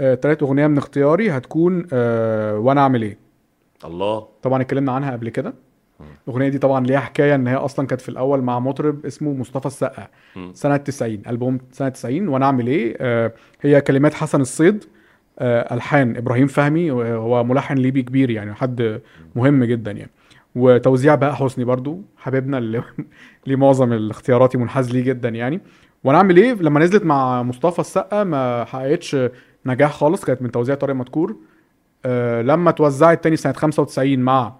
آه تالت أغنية من اختياري هتكون آه وأنا أعمل إيه. الله. طبعا اتكلمنا عنها قبل كده. الأغنية دي طبعا ليها حكاية إن هي أصلا كانت في الأول مع مطرب اسمه مصطفى السقا. سنة 90 ألبوم سنة 90 وأنا أعمل إيه؟ آه هي كلمات حسن الصيد آه ألحان إبراهيم فهمي هو ملحن ليبي كبير يعني حد مهم جدا يعني. وتوزيع بقى حسني برضو حبيبنا اللي ليه معظم الاختياراتي منحاز ليه جدا يعني. وأنا أعمل إيه؟ لما نزلت مع مصطفى السقا ما حققتش نجاح خالص كانت من توزيع طارق مدكور. آه لما توزعت تاني سنة 95 مع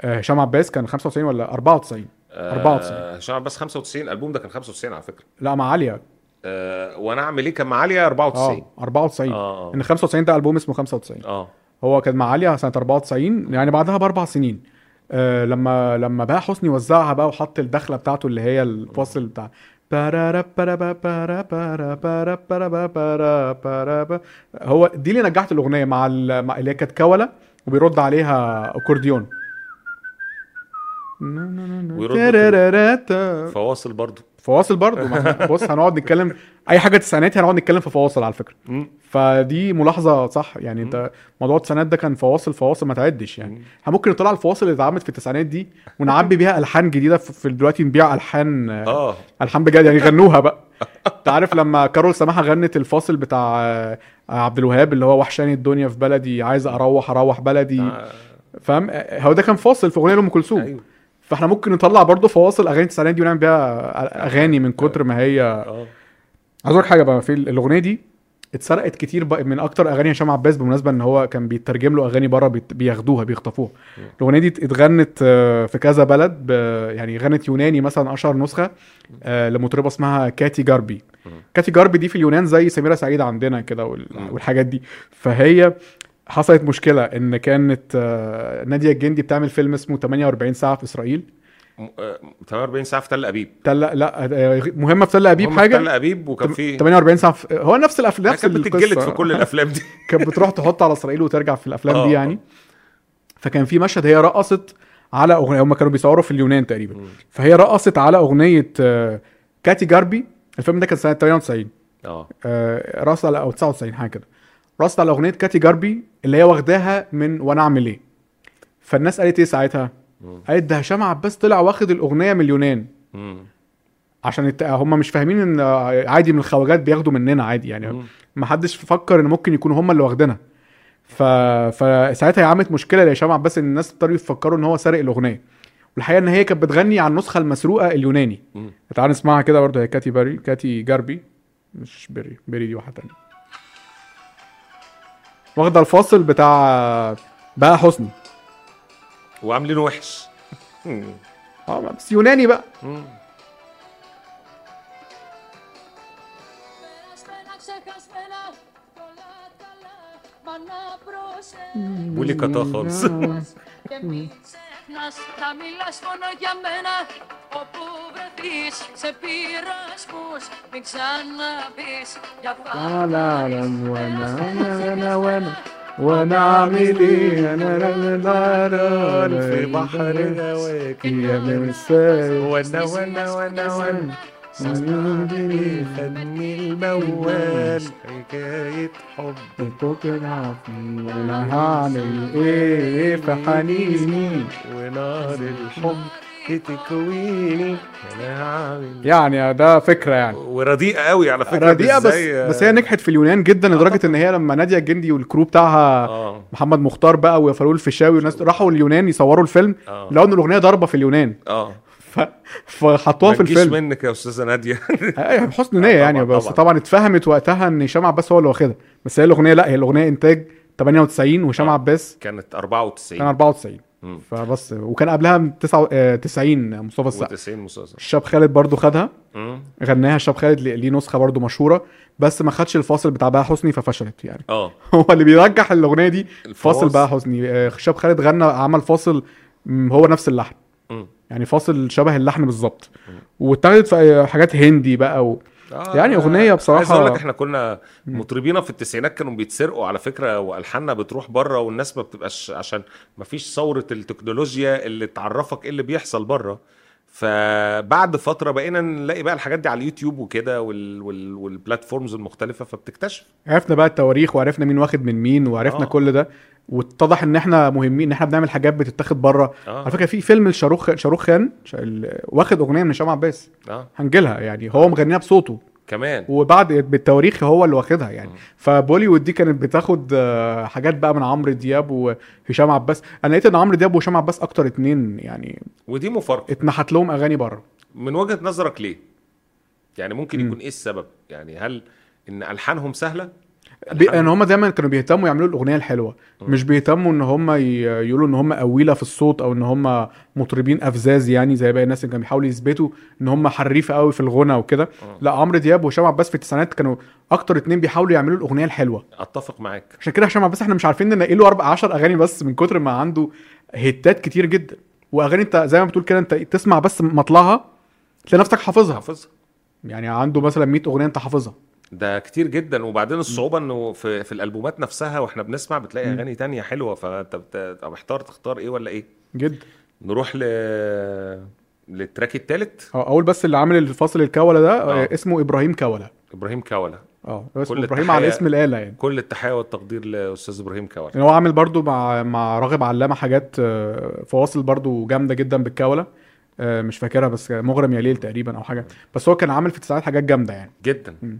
آه، هشام عباس كان 95 ولا 94 94. آه هشام عباس 95 الالبوم ده كان 95 على فكرة. لا مع عاليه آه وأنا أعمل إيه؟ كان مع عليا 94 آه 94 آه إن 95 ده ألبوم اسمه 95 آه. هو كان مع عاليه سنة 94 يعني بعدها بأربع سنين. آه لما لما بقى حسني وزعها بقى وحط الدخلة بتاعته اللي هي الفاصل بتاع هو دي اللي نجحت الأغنية مع اللي هي كانت كولا وبيرد عليها أكورديون. ويرد فواصل برضه فواصل برضه. بص هنقعد نتكلم. أي حاجة تسعيناتي هنقعد نتكلم في فواصل على فكرة. فدي ملاحظة صح. يعني انت موضوع التسعينات ده كان فواصل فواصل ما تعدش يعني. إحنا ممكن نطلع الفواصل اللي اتعملت في التسعينات دي ونعبي بيها ألحان جديدة في دلوقتي نبيع ألحان آه. ألحان بجد. يعني غنوها بقى. انت عارف لما كارول سماحة غنت الفاصل بتاع آه، عبد الوهاب اللي هو وحشاني الدنيا في بلدي عايز أروح أروح بلدي. آه، فاهم؟ هو ده كان فاصل في أغنية لأم كلثوم. أيوه. فاحنا ممكن نطلع برضه فواصل أغاني التسعينات دي ونعمل بيها أغاني من كتر ما هي آه. عايز حاجة بقى في الأغنية دي اتسرقت كتير بقى من أكتر أغاني هشام عباس بالمناسبه إن هو كان بيترجم له أغاني بره بياخدوها بيخطفوها. الأغنية دي اتغنت آه، في كذا بلد يعني غنت يوناني مثلا أشهر نسخة آه، لمطربة اسمها كاتي جاربي. كاتي جاربي دي في اليونان زي سميرة سعيد عندنا كده وال- والحاجات دي. فهي حصلت مشكلة إن كانت آه، نادية الجندي بتعمل فيلم اسمه 48 ساعة في إسرائيل. م- آه، 48 ساعة في تل أبيب. تل لا آه، مهمة في تل أبيب هم في حاجة؟ تل أبيب وكان في 48 ساعة في... هو نفس الافلام نفس كانت بتتجلد. في كل الأفلام دي. كانت بتروح تحط على إسرائيل وترجع في الأفلام آه. دي يعني. فكان في مشهد هي رقصت على أغنية هم كانوا بيصوروا في اليونان تقريبا. فهي رقصت على أغنية كاتي جاربي. الفيلم ده كان سنة 98 آه. رقصت على أو 99 حاجة كده. رقصت على أغنية كاتي جاربي اللي هي واخداها من وأنا أعمل إيه. فالناس قالت إيه ساعتها؟ قالت ده هشام عباس طلع واخد الأغنية من اليونان. عشان الت... هم مش فاهمين إن عادي من الخواجات بياخدوا مننا عادي يعني. ما حدش فكر إن ممكن يكونوا هم اللي واخدينها. ف... فساعتها هي عملت مشكلة لهشام عباس إن الناس ابتدوا يفكروا إن هو سارق الأغنية. والحقيقة إن هي كانت بتغني على النسخة المسروقة اليوناني. تعال نسمعها كده برضه هي كاتي باري كاتي جاربي مش بيري بيري دي واحدة تانية. واخدة الفاصل بتاع بقى حسني وعاملينه وحش. آه بس يوناني بقى. ولي كتا خالص. Nos caminos mono llamena o pobre πεις, σε πήρα σπούς, μην ξαναπείς για φάτα. أنا نار في بحر هواك يا مرسال ونا ونا ونا ونا صنعني فني الموال حكاية حب تقنعني وأنا هعمل إيه في حنيني ونار الحب تكويني. يعني ده فكرة يعني. ورديئة قوي على فكرة رديئة بس بس هي نجحت في اليونان جدا لدرجة إن هي لما نادية الجندي والكرو بتاعها آه. محمد مختار بقى وفاروق الفيشاوي والناس راحوا اليونان يصوروا الفيلم آه. لقوا إن الأغنية ضاربة في اليونان. آه. فحطوها في الفيلم. منك يا أستاذة نادية. أيوه بحسن نيه آه، يعني طبعاً، بس طبعاً. طبعا اتفهمت وقتها إن هشام عباس هو اللي واخدها. بس هي الأغنية لا هي الأغنية إنتاج 98 وهشام آه. عباس كانت 94 كان 94 مم. فبس وكان قبلها من تسعة- آه، 90 مصطفى السقا. و90 مسلسل الشاب خالد برضو خدها. مم. غناها. الشاب خالد ليه نسخة برضو مشهورة بس ما خدش الفاصل بتاع بقى حسني ففشلت يعني. آه. هو اللي بيرجح الأغنية دي. فاصل بقى حسني. آه، الشاب خالد غنى عمل فاصل هو نفس اللحن. مم. يعني فاصل شبه اللحن بالظبط. واتاخدت في آه، حاجات هندي بقى و... آه، يعني أغنية بصراحة- عايز أقول لك إحنا كنا مطربينا في التسعينات كانوا بيتسرقوا على فكرة وألحاننا بتروح بره والناس ما بتبقاش عشان ما فيش ثورة التكنولوجيا اللي تعرفك إيه اللي بيحصل بره فبعد فترة بقينا نلاقي بقى الحاجات دي على اليوتيوب وكده وال... وال... والبلاتفورمز المختلفة فبتكتشف. عرفنا بقى التواريخ وعرفنا مين واخد من مين وعرفنا آه. كل ده. واتضح إن إحنا مهمين إن إحنا بنعمل حاجات بتتاخد بره. آه. على فكرة في فيلم لشاروخ شاروخ خان واخد أغنية من هشام عباس. آه. هنجيلها يعني هو مغنيها بصوته. كمان. وبعد بالتواريخ هو اللي واخدها يعني. مم. فبوليوود دي كانت بتاخد آه، حاجات بقى من عمرو دياب وهشام عباس. أنا لقيت إن عمرو دياب وهشام عباس أكتر اتنين يعني ودي مفارقة. اتنحت لهم أغاني بره. من وجهة نظرك ليه؟ يعني ممكن مم. يكون إيه السبب؟ يعني هل إن ألحانهم سهلة؟ بي... إن هم دايما كانوا بيهتموا يعملوا الأغنية الحلوة. مم. مش بيهتموا إن هم ي... يقولوا إن هم قويلة في الصوت أو إن هم مطربين أفزاز يعني زي باقي الناس اللي كانوا بيحاولوا يثبتوا إن هم حريفة قوي في الغنى وكده. لا عمرو دياب وهشام عباس في التسعينات كانوا أكتر اتنين بيحاولوا يعملوا الأغنية الحلوة. أتفق معاك. عشان كده هشام عباس إحنا مش عارفين ننقي له أربع 10 أغاني بس من كتر ما عنده هيتات كتير جدا. وأغاني أنت زي ما بتقول كده أنت تسمع بس مطلعها تلاقي نفسك حافظها. حافظها. يعني عنده مثلا 100 أغنية أنت حافظها. ده كتير جدا. وبعدين الصعوبة إنه في في الألبومات نفسها وإحنا بنسمع بتلاقي. أغاني تانية حلوة. فأنت محتار تختار إيه ولا إيه؟ جدا نروح ل للتراك التالت. آه أول بس اللي عامل الفاصل الكوله ده آه. آه. اسمه إبراهيم كوله إبراهيم كولا آه اسمه كل إبراهيم على التحية- اسم الآلة يعني. كل التحية والتقدير لأستاذ إبراهيم كولا يعني هو عامل برضو مع مع راغب علامة حاجات آه، فواصل برضو جامدة جدا بالكوله آه، مش فاكرها بس مغرم يا ليل تقريبا أو حاجة. بس هو كان عامل في التسعينات حاجات جامدة يعني. جدا. مم.